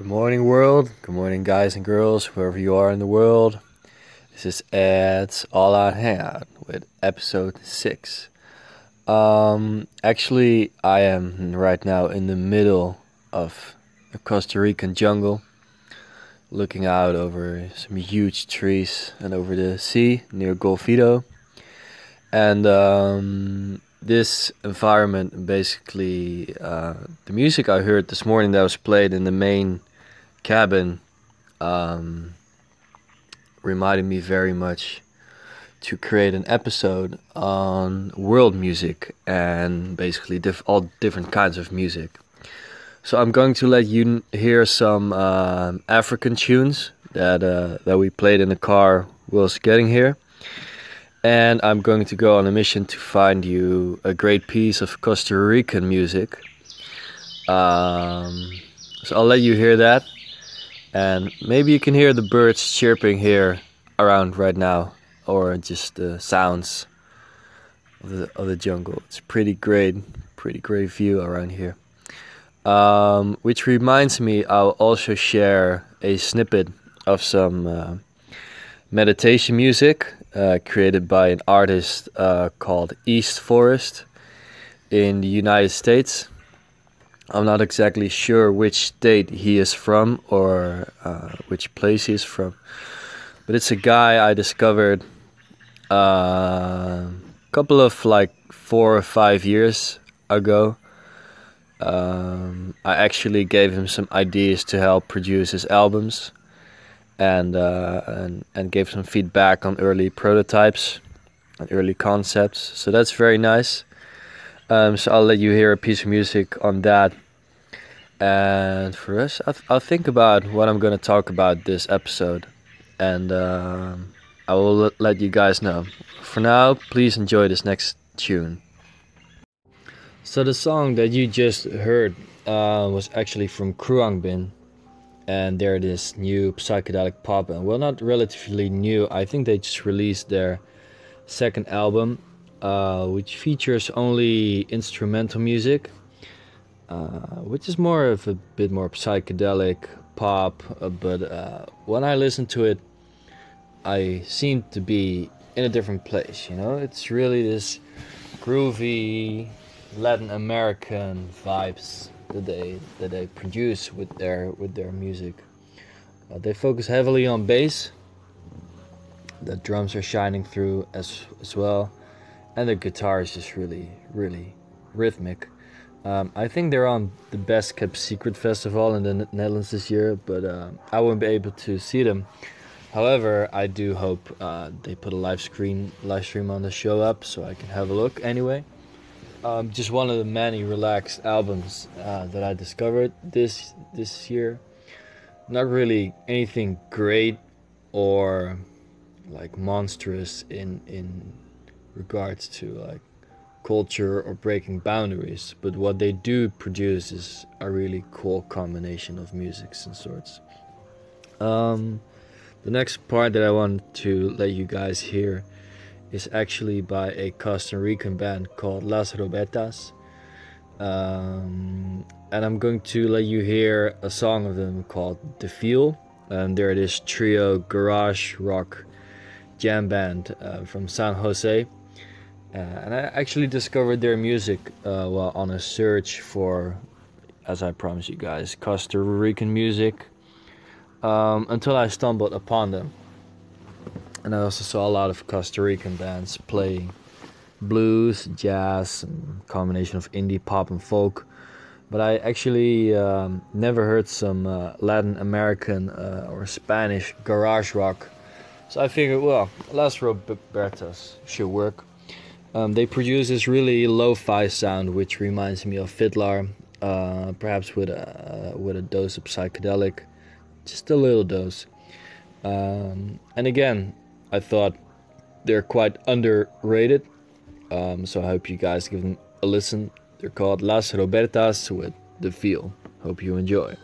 Good morning, world. Good morning, guys and girls, wherever you are in the world. This is Ed's All Out Hangout with episode 6. Um, actually, I am right now in the middle of the Costa Rican jungle, looking out over some huge trees and over the sea near Golfito. And um, this environment basically uh, the music I heard this morning that was played in the main cabin um, reminded me very much to create an episode on world music and basically diff- all different kinds of music. So I'm going to let you hear some uh, African tunes that uh, that we played in the car whilst getting here and I'm going to go on a mission to find you a great piece of Costa Rican music. Um, so I'll let you hear that, and maybe you can hear the birds chirping here around right now, or just the sounds of the of the jungle. It's pretty great, pretty great view around here. Um, which reminds me, I'll also share a snippet of some uh, meditation music uh, created by an artist uh, called East Forest in the United States. I'm not exactly sure which state he is from or uh, which place he is from, but it's a guy I discovered a uh, couple of like four or five years ago. Um, I actually gave him some ideas to help produce his albums and uh, and and gave some feedback on early prototypes and early concepts. So that's very nice. Um, so I'll let you hear a piece of music on that. And for us, I'll, I'll think about what I'm going to talk about this episode, and uh, I will let you guys know. For now, please enjoy this next tune. So the song that you just heard uh, was actually from Khruangbin and they're this new psychedelic pop and well not relatively new i think they just released their second album uh, which features only instrumental music uh, which is more of a bit more psychedelic pop uh, but uh, when i listen to it i seem to be in a different place you know it's really this groovy latin american vibes that they that they produce with their with their music. Uh, they focus heavily on bass. The drums are shining through as as well, and the guitar is just really really rhythmic. Um, I think they're on the Best Kept Secret Festival in the Netherlands this year, but uh, I won't be able to see them. However, I do hope uh, they put a live screen live stream on the show up so I can have a look anyway um, just one of the many relaxed albums uh, that I discovered this this year. Not really anything great or like monstrous in in regards to like culture or breaking boundaries, but what they do produce is a really cool combination of musics and sorts. Um, the next part that I want to let you guys hear is actually by a Costa Rican band called Las Robertas. Um, and I'm going to let you hear a song of them called The Feel. And they're this trio garage rock jam band uh, from San Jose. Uh, and I actually discovered their music uh, while on a search for, as I promised you guys, Costa Rican music um, until I stumbled upon them and I also saw a lot of Costa Rican bands playing blues, jazz, combination of indie pop and folk. But I actually um, never heard some uh, Latin American uh, or Spanish garage rock. So I figured, well, Las Robertas should work. Um, they produce this really lo-fi sound, which reminds me of Fiddler, uh, perhaps with a with a dose of psychedelic, just a little dose. Um, and again, I thought they're quite underrated. Um, so I hope you guys give them a listen. They're called Las Robertas with The Feel. Hope you enjoy.